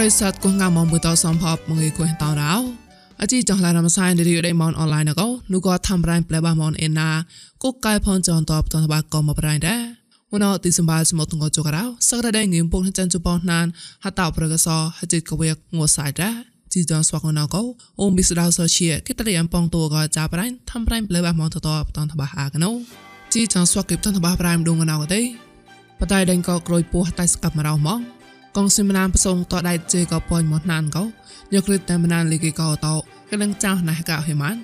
ប្រិស័តគងងាមបុតសំភពមងីគួយតរោអជីចងឡារមសាយរីដេមនអនឡាញកោនូក៏ធ្វើរ៉ៃប្លែបាមនអេណាគូកៃផនចនតបតនបាកុំបប្រៃដែរវណោទីសម្បាលសមតងចករោសក្រដេងងៀមពុនចាន់ជប៉ុនណានហតោប្រកសហจิตកវេងួសៃដែរជីចងស្វាកណកោអូមប៊ីស្ដៅសូជាគេតរិយអំប៉ងតួក៏ចាប់រ៉ៃធ្វើរ៉ៃប្លែបាមនតតបតនបាអាកណូជីចងស្វាកគិបតនបាប្រៃមដងណៅទេបតៃដេងក៏ក្រួយពោះតៃស្កាប់មករោម៉ង កងសិមណានប្រសងតដៃជេក៏ប៉ុញមកណានកោយកគ្រឹតតែមណានលីកីកោតោកលឹងចៅណះកៅហេម៉ាន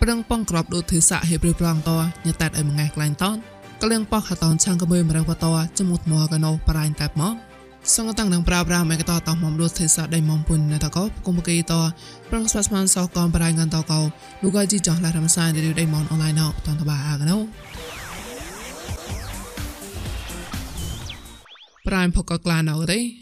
ប្រឹងប៉ងក្របដូចធ្វើសាក់ហេព្រីប្រងតោញតាត់ឲ្យមួយថ្ងៃក្លែងតនកលឹងប៉ោះខតនឆាងកមើមរងបតោចមុតមកកណោបរៃតែមកសងតាំងនឹងប្រាប្រាមេកតតមមដូចធ្វើសាក់ដៃមំពុនណតកោគុំកេតោប្រឹងស្វាស្មានសោកំបរៃងានតកោលូកជីចោះឡារំសាយដៃមនអនឡាញណោតនតបាអាកណោប្រៃផកក្លាណោទេអ៊ូតវ៉ារក្រៀងបតៃដេងកករួចងួនអខុនហយ៉ៃកោតបមណានហមែតកអក្រាត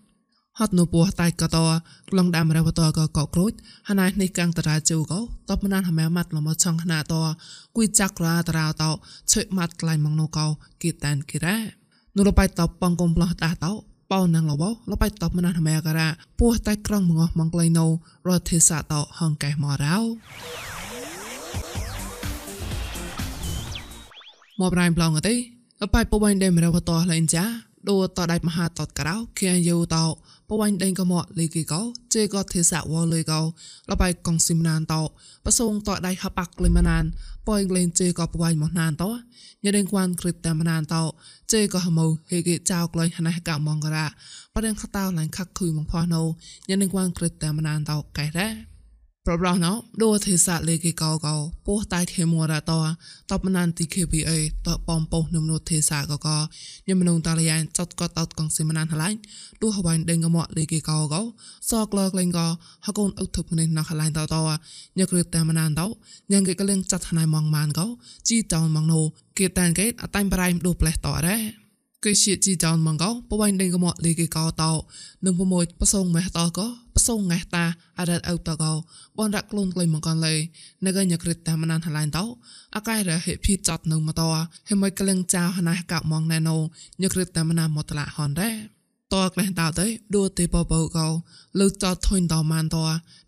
ហមែកោតប៉ងគុំផ្លោះតាតោតោក្លែងពោះតៃនឹងដែរហត់នៅពោះតៃកតក្លងដាំរវតកកក្រូចហណៃនេះកាំងតរាជូកោតបណានហមែម៉ាត់លមឆងហណាតគួយចាក់រាតរោតឆេម៉ាត់ក្លៃម៉ងណូកោគីតានគីរ៉ានុលបៃតបបងកំផ្លោះតាតោបោណាំងលបលបៃតបមណានហមែការ៉ាពោះតៃក្រងមងម៉ងក្លៃណូរត់ទេសាតោហងកែមរោមកប្រៃប្លងទេលបៃពបៃដេមរវតលេងចា ដូតដៃមហាតតក្រៅគៀយូតោបវ៉ាញ់ដេងកមកលីគីកោជេក៏ទេសាវលុយកោលបៃកងស៊ីមណានតោប្រសងតដៃហបាក់លិមណានប៉យលេងជេក៏បវ៉ាញ់មកណានតោញដេងគួនគ្រិតតាមណានតោជេក៏ហមោហេគេចៅក្លែងហណះកមងការ៉ាប្រដឹងខតៅឡាញ់ខាក់ខុយមកផោះណូញដេងគួនគ្រិតតាមណានតោកែរ៉ា ប្រប្រណោដូទេសាលេគេកោកោពោះតៃខេមរតោតបណានទី KPA តបំពោះនឹមនោះទេសាកកោញមនុងតាលយ៉ានចតកតតកងសិមណានហឡៃដូហវ៉ៃដេងកមកលេគេកោកោសក្លក្លែងកោហកូនអុធឹបនេះណខឡៃតតោញក្រឹតតាមណានតោញងគេកលៀងចាត់ណៃម៉ងម៉ានកោជីតោម៉ងណូគេតានកេអតៃប្រៃមដូផ្លេះតរ៉េ គេជាជីចောင်းមងកោបវៃដេងកមកលីគេកោតោនឹងប្រមួយប្រសងមេះតោក៏ប្រសងងេះតាអរ៉ាត់អោតកោបនរកលូនក្លៃមកកនលេនកញក្រិតតាមណានហឡៃតោអកាយរហេភីចត់នឹងមកតោហេមួយកលឹងចៅហណះកមងណែណូញក្រិតតាមណាមតឡាហនដែរតក្លេះតោទៅដួទេបបោកោលុចតធុញតម៉ានត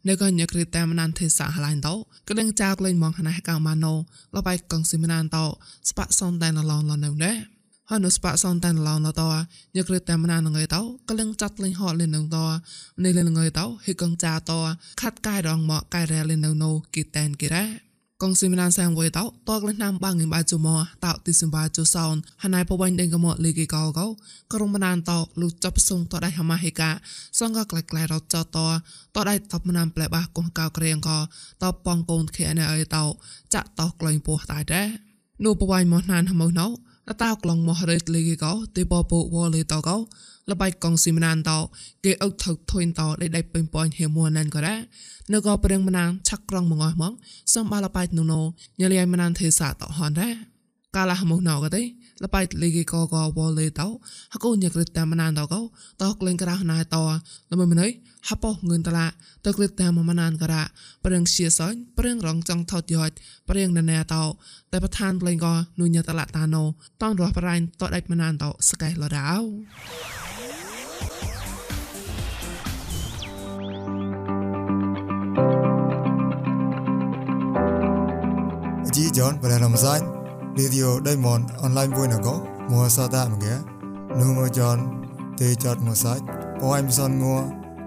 នៅក៏ញក្រិតតាមណានទេសាហឡៃតោក្លឹងចៅក្លែងមងហណះកម៉ាណូលបៃកងស៊ីមណានតោស្បាក់សុនតែណឡងឡនៅដែ រហនុស្បាសនតានឡងណតញក្រតាមណានងើតោកលឹងចាត់លេងហត់លេនងតនេះលេងើតោហេកងចាតខាត់កាយរងមកកាយរែលេនណូគីតែនគីរ៉ាកងស៊ីមណានសាំងវេតោតកលេណាំបាងងបាជុមតោទីសំបាជុសោនហណៃបបាញ់ដេងកមលីគីកោកោក្រុងមណានតោលុចាប់សុងតដៃហម៉ាហេកាសងកក្លែក្លែរត់ចតតដៃតបមណានប្លែបាកងកៅក្រៀងកតបងកូនខេណៃអីតោចាក់តោក្លែងពោះតៃដែរនោះបបាញ់មកណានហមណោល តៅក្លងមោះរេតលីកោទីបពូវលីតកោលបៃកងស៊ីមណានតោគេអុកថឹកធុញតោដៃដៃពេញប៉នហេមួណានក៏ដែរនៅក៏ព្រៀងមណានឆាក់ក្រងមងអស់មកសំបាលបៃនូណូញលីមណានទេសាតហនដែរកាលាហមុណៅក៏ទេ លបៃលីកកកវលីតោហកូញក្រឹតតាមណានតកោតោក្លែងក្រះណៃតោលមមិនអីហបោងឿនតឡាតក្រឹតតាមមណានក៏រ៉ាព្រៀងជាសាញ់ព្រៀងរងចង់ថតយោព្រៀងណណែតោតែប្រធានក្លែងក៏នុញតឡាតាណូតនរស់ប្រៃតដៃមណានតោស្កៃលរោជីយ៉នបរលំសាញ់ radio diamond online vui na go mo sa ta ma ge nu mo jon te jot mo sa po ai son ngo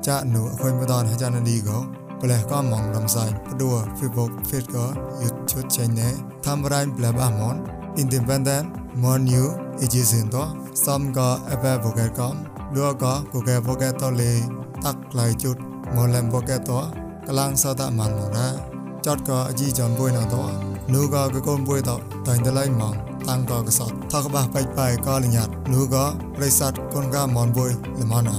cha nu khoi ma don ha cha na di go ปลก็มองลำไส้ปดัวฟีบกฟีดก็ยุดชุดใจเน่ทำไรเปล่าบ้ามอนอินดิเพนเดนต์มอนนิวเอจิสินตัวซัมก็เอเปโปเกตคอมดัวก็กูเกโปเกตตัวเลยตักไหลจุดมอลเลมโปเกตตัวกำลังสตามันหมดนะจอดก็อจีจอนบุยนาตัว 누가 그건 보이다 다인들라이 망 땅가 그사 타가바 빠이빠이 가리냐 누가 레이삿 건가 먼보이 레마나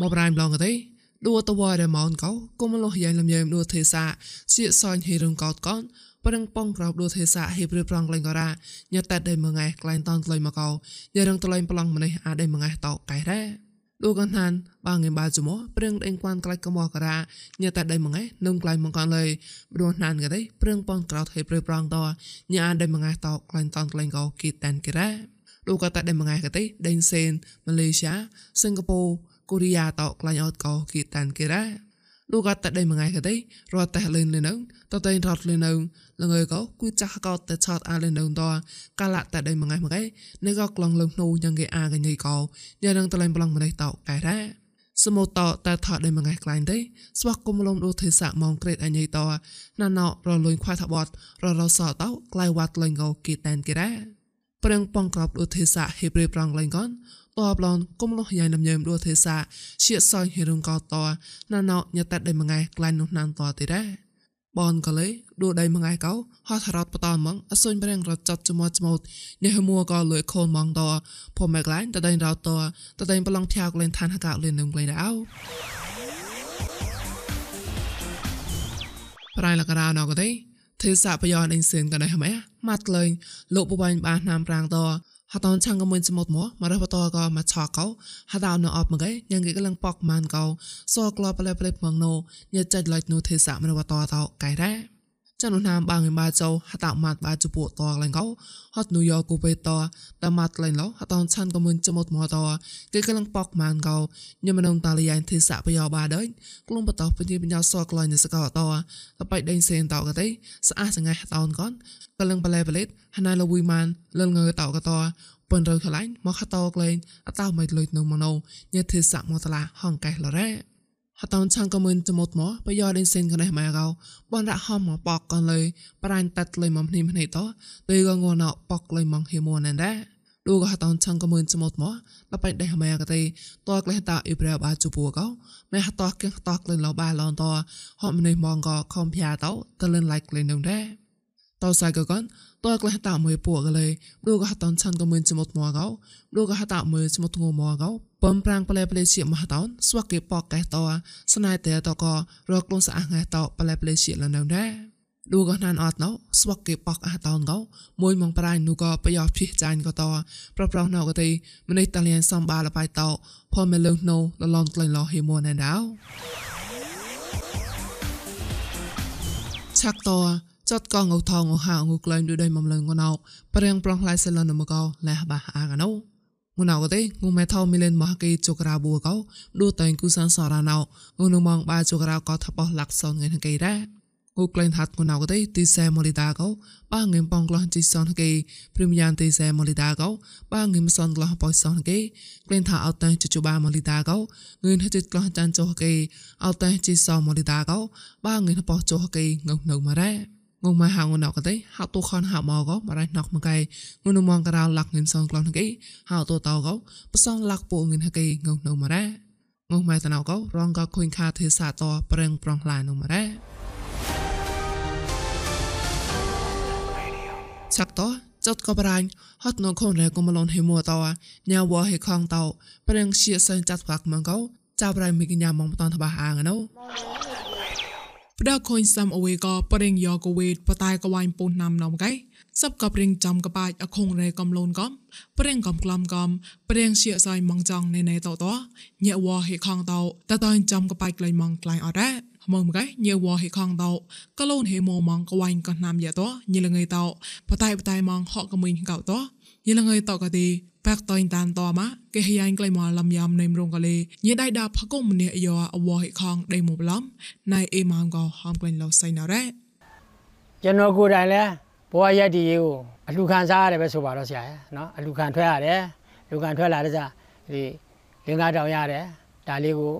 មកប្រាំឡងទេដួតវ៉ាដែលម៉ោនកោកុំលោះយ៉ាងលំញើមដួទេសាជាសាញ់ហេរងកោតកោន ប្រឹងប៉ងក្រោបដួទេសាហេព្រឿប្រងក្លែងក៏រ៉ាញ៉ាតែដេមងៃក្លែងតនក្លែងមកកោយ៉ារងក្លែងប្លង់ម្នេះអាចដេមងៃតោកៃរ៉ាលោកកនហានបាងងបាជមប្រឹងដេងគួនក្លែងកមកក៏រ៉ាញ៉ាតែដេមងៃនឹមក្លែងមកកនលើព្រោះណានកទេប្រឹងប៉ងក្រោបហេព្រឿប្រងតោញ៉ាដេមងៃតោក្លែងតនក្លែងកោគីតានគេរ៉ាលោកក៏តែដេមងៃកទេដេងសេនម៉ាឡេស៊ីសិង្ហបុរីកូរ៉េតោក្លែងអត់កោគីតានគេរ៉ា លោកក៏តែដេមងៃកទេរត់តែលេនលេនៅតតែរត់លេនៅលងើកោគូចាស់កោតែឆតអាលេនៅតកាលតែដេមងៃមកឯនេះក៏ក្លងលឹងនោះយ៉ាងគេអាកញីកោយ៉ាងនឹងតលែងប្លង់ម្នេះតោកែរ៉ាសមុតតតែថតដេមងៃក្លែងទេស្វាក់គុំលំដូទេសាម៉ងក្រេតអញីតណាណោរលុយខ្វាថាបតររសតោក្លៃវ៉ាត់លេងកោគីតែនគេរ៉ាប្រឹងប៉ងក្របដូទេសាហេប្រេប្រងលេងកន តបឡនគុំលោះយ៉ៃនំញើមដូទេសាជាសយហេរុងកតណាណោញតែដេមងៃក្លែងនោះណានតទេរ៉ាបនក៏លេដូដៃមងៃកោហត់រត់បតមងអសុញប្រេងរត់ចាត់ចមោចមោតនេះមួក៏លួយខូនមងតភូមិក្លែងតដៃរត់តតដៃប្រឡងធាក់លេនឋានហកលេននឹងក្លែងដៅប្រៃលករណកទេទេសាបយ៉នអេងសៀងកណៃហមែម៉ាត់លេងលោកបបាញ់បាណាមប្រាងត ហតនឆាំងកមួយសមុទ្រមកមករះបតក៏មកឆកោហតអនអបមកឯយ៉ាងគេកលងប៉កម៉ានកោសក្លបប្លែប្លែមកណូញ៉ាចាច់ ឡៃនូទេសមរវតតកៃរ៉ាចានុណាមបាងបាចោហតម៉ាត់បាជពុតកលងកោហតនូយ៉កគូបេតតម៉ាត់លៃឡោហតនឆាន់កមួយសមុទ្រមកតគេកលងប៉កម៉ានកោញ៉មនងតាលីយ៉ៃទេសបយោបាដេក្លុំបតបញ្ញាបញ្ញាសក្លៃនសកោតតបៃដេងសេនតកទេស្អាសងៃតោនកនកលឹងប្លែប្លេតហណៃលវីម៉ានលងងើតោកតពនរើខ្លាញ់មកហតោក្លែងអតោមិនលុយនៅមកណូញេទេសមតឡាហងកែលរ៉េ ហតោឆាំងក៏មិនចមុតមកបយោដេនសេនកណេះម៉ែកោបនរហមមកបកកនលើប្រាញ់តាត់លុយមកនេះនេះតទៅក៏ងណោបកលុយមកហេមនដែរឌូក៏ហតោឆាំងក៏មិនចមុតមកលបៃដេះម៉ែកទេតក្លេះតាអ៊ីប្រែបាជពូកោម៉ែហតោគៀងតក្លែងលោបាឡនតហមនេះមកក៏ខំភៀតោតលិនឡៃក្លែងនោះដែរ តោសៃក៏កនតើក្លេះតាមួយពួកកលេឌូក៏ហតនឆាន់ក៏មិនចមុតមកកោឌូក៏ហតាមួយចមុតងមកកោបំប្រាំងប្លែប្លែជាមហតនស្វាក់គេប៉កកែតស្នាយតែតក៏រកលងស្អាងែតប្លែប្លែជាលនៅដែរឌូក៏ណានអត់ណោស្វាក់គេប៉កអះតនកោមួយមកប្រាញ់នូក៏ប្រយោជន៍ភីចាញ់ក៏តប្រប្រោណៅក៏ទេម្នេះតាលៀនសំបាលបាយតផមលឹងណូលឡងក្លែងលោហេមណែដៅឆាក់ត ចតកងថងហាងក្លែងដូចដៃបំលឹងងណៅប្រៀងប្រងឡៃសិលនមកោលះបាអាកណៅងណៅក៏ទេងមេថោមីលេនមកគេជក្រាបួកោឌូតែងគូសានសរណៅងនមងបាជក្រាក៏ថបោះលាក់សនងៃគេដែរគូក្លែងហាត់ងណៅក៏ទេទីសែម៉ូលីតាកោបាងឹមបងក្លោះជីសនគេព្រីមយ៉ាងទីសែម៉ូលីតាកោបាងឹមសនក្លោះបោសនគេក្លែងថាអត់តែជជបាម៉ូលីតាកោងឿនហចិត្តក្លោះចានចុះគេអត់តែជីសម៉ូលីតាកោបាងឹមបោសចុះគេងនៅមករ៉ា ងងម៉ៃហៅងណកទេហៅទូខនហៅមកក៏បរៃណកមកកែងនមងករោលាក់ងិនសងក្លងគេហៅទូតោក៏បសងលាក់ពូងិនហកេងងនៅមករ៉ាងងម៉ៃតណៅក៏រងក៏ខុញខាទេសាតប្រឹងប្រងឡានមករ៉ាឆាក់តចត់ក៏បរាញ់ហត់នងខនរែក៏មឡនហេមួតញ៉ាវហេខងតោប្រឹងជាសិនចាត់វាក់មកក៏ចាប់រៃមីកញ្ញាមកតនតបះអាងណូ ផ្ដខូនសំអវេក៏ប្រេងយកវេតបតែកវ៉ៃពូនណាំណំកៃសັບក៏ប្រេងចំកបាច់អខងរេកំលូនកំប្រេងកំក្លំកំប្រេងជាសៃម៉ងចង់ណេណេតតញែវហេខងតតតៃចំកបាច់ក្លែងម៉ងក្លែងអត់ដែរមកមកញៀវហេខងតោក៏លូនហេមម៉ងកវ៉ៃក៏ណាំយ៉ាតញិលងៃតោបតៃបតៃម៉ងហកកមិញកោតញិលងៃតោក៏ទី แปกตอยตันต่อมะเกฮยันไกลมาลำยำในมรงกะเลเยได้ดาพะกมเนียยออวอหิคองได้หมบล้อมนายเอมามกอหอมกลิ่นเราใส่นาแร่ကျွန်တော်ကိုယ်တိုင်လဲဘဝရက်ဒီရေးကိုအလူခံစားရတယ်ပဲဆိုပါတော့ဆရာရယ်เนาะအလူခံထွက်ရတယ်လူခံထွက်လာတဲ့စားဒီလင်းကားတောင်ရတယ်ဒါလေးကို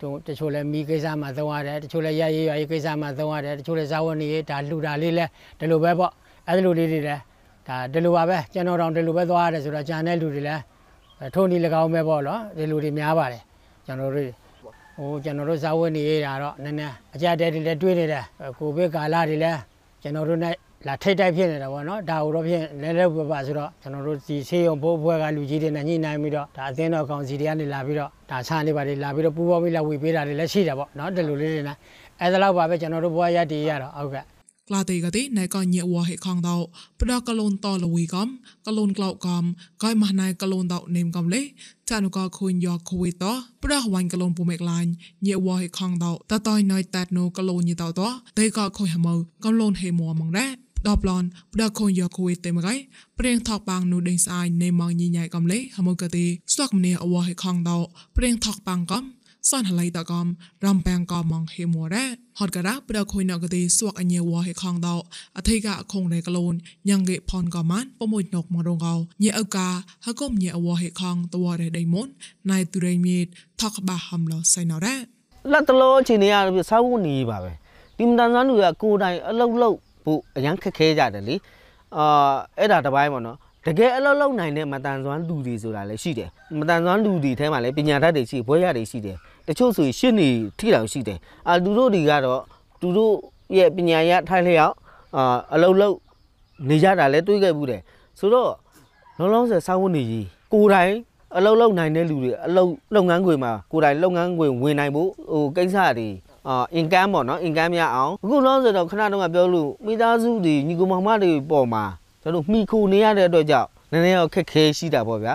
တို့တချို့လဲမိကိစ္စမှာသုံးရတယ်တချို့လဲရရေးရရေးကိစ္စမှာသုံးရတယ်တချို့လဲဇာဝနေရေးဒါလှူတာလေးလဲဒီလိုပဲပေါ့အဲ့ဒီလိုလေးတွေလဲ ဒါဒီလိုပါပဲကျွန်တော်တောင်ဒီလိုပဲသွားရတယ်ဆိုတော့ဂျန်တဲ့လူတွေလဲထုံဒီ၎င်းပဲပေါ့နော်ဒီလူတွေများပါတယ်ကျွန်တော်တို့ဟိုကျွန်တော်တို့ဇာဝနေရတာတော့နည်းနည်းအကြတဲ့တွေလဲတွေးနေတယ်ကိုဗစ်ကာလတွေလဲကျွန်တော်တို့ ਨੇ လာထိတ်တိုက်ဖြစ်နေတာပေါ့နော်ဒါကိုတော့ဖြင့်လဲလဲပပဆိုတော့ကျွန်တော်တို့ဒီဆေးရုံဘိုးဘွဲကလူကြီးတွေနဲ့ညှိနှိုင်းပြီးတော့ဒါအသင်းတော်ကောင်စီတွေကနေလာပြီးတော့ဒါဆန်းနေပါလေလာပြီးတော့ပူပေါင်းပြီးလာဝေပေးတာတွေလည်းရှိတာပေါ့နော်ဒီလိုလေးတွေနဲ့အဲဒါလောက်ပါပဲကျွန်တော်တို့ဘွားရက်တည်ရတော့ဟုတ်ကဲ့ ក្លាទីកទីណែក៏ញៀវហេខងតោផ្ដោះកលូនតលវីកំកលូនក្លោកកំកយម៉ាស់ណៃកលូនតោនេមកំលេចានុកខូនយកខូវេតោផ្ដោះវ៉ាញ់កលូនពូមេក្លាញ់ញៀវហេខងតោតតយណៃតាតណូកលូនញីតោតោទេក៏ខូនហមៅកលូនហេមួម៉ងដែរដល់ប្លន់ផ្ដល់ខូនយកគួយតែមកឯព្រៀងថកបាំងនោះដេញស្អាយនៃម៉ងញីញ៉ៃកំលេហមកកទីស្ទកមនីអវហេខងដោព្រៀងថកបាំងកំ อคุยเตมไกเปรียงทอกบางนูเดงสายในมังยีใหญ่กัมเลหมกะติสวกมเนอวให้ขังดาวเปรียงทอกบางกัมซ่อนหลายตะกอมรำแปงกอมองเฮมัวแรฮอดกระดับปดาคุยนอกตีสวกอันเยวให้คองดาวอธิกะคงในกะโลนยังเกพรกอมันปมวยนกมรงเกาเยเอากาฮะก้มเยอวให้คองตัวได้ไดมนนายตุเรมีดทอกบาฮัมลอไซนอแร လက်တလောအချိန်တွေကတော့စားဖို့နေပါပဲဒီမတန်ဆန်းတွေကကိုယ်တိုင်အလုတ်လုတ်ဖို့အရန်ခက်ခဲကြတယ်လေအာအဲ့ဒါတစ်ပိုင်းပေါ့နော်တကယ်အလုတ်လုတ်နိုင်တဲ့မတန်ဆွမ်းလူတွေဆိုတာလည်းရှိတယ်မတန်ဆွမ်းလူတွေထဲမှာလည်းပညာတတ်တွေရှိဘွဲရတွေရှိတယ် တချို့ဆိုရင်ရှင်းနေထိတောင်ရှိတယ်အာသူတို့တွေကတော့သူတို့ရဲ့ပညာရထိုင်လျောက်အာအလုတ်လုတ်နေကြတာလည်းတွေးခဲ့ဘူးတယ်ဆိုတော့လုံးလုံးဆယ်စားဖို့နေကြီးကိုယ်တိုင်အလုတ်လုတ်နိုင်တဲ့လူတွေအလုတ်လုပ်ငန်းခွင်မှာကိုယ်တိုင်လုပ်ငန်းခွင်ဝင်နိုင်ဖို့ဟိုကိစ္စတွေအာအင်ကမ်ပေါ့နော်အင်ကမ်များအောင်အခုလုံးဆိုတော့ခဏတော့ပြောလို့မိသားစုတွေညီကောင်မောင်မတွေပေါ်မှာကျွန်တော်မှီခိုနေရတဲ့အတွက်ကြောင့်နည်းနည်းတော့ခက်ခဲရှိတာပေါ့ဗျာ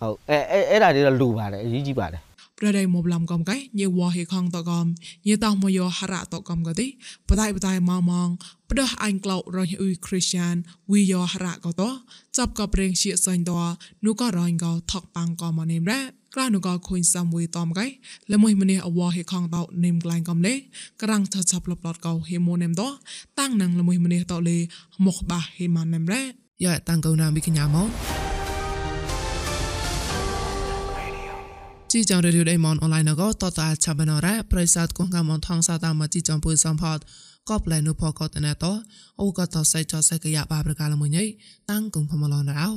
ဟုတ်အဲအဲအဲ့ဒါတွေတော့လိုပါတယ်အရေးကြီးပါတယ် រដៃមកឡំកំកៃញីវ៉ហេខងតកំញីតោះមកយោហរៈតកំកទីបតៃបតៃម៉ងម៉ងផ្ដោះអញក្លោរញអ៊ុយគ្រីស្ទានវីយោហរៈកតចាប់កប្រេងជាសាញ់តនោះក៏រញកថកប៉ាំងកមកនេមរ៉ាក្លានកខុញសាំវីតំកៃលមួយម្នេះអវហេខងតោនេមក្លែងកំលេក្រាំងថឆាប់លបឡតកោហេមូនេមតតាំងណងលមួយម្នេះតលេមកបាហេម៉ានេមរ៉ាយ៉ាតាំងកោណាមីកញ្ញាមក ជីចងរេឌីអូដេមនអនឡាញក៏តតឆាបណរ៉ាប្រិស័តគងកមនថងសាតាមជីចងពុយសំផតក៏ប្លែនុផកតណែតអូក៏តសៃចសៃកយ៉ាបាប្រកាលមួយញ៉ៃតាំងគងផមឡនរោ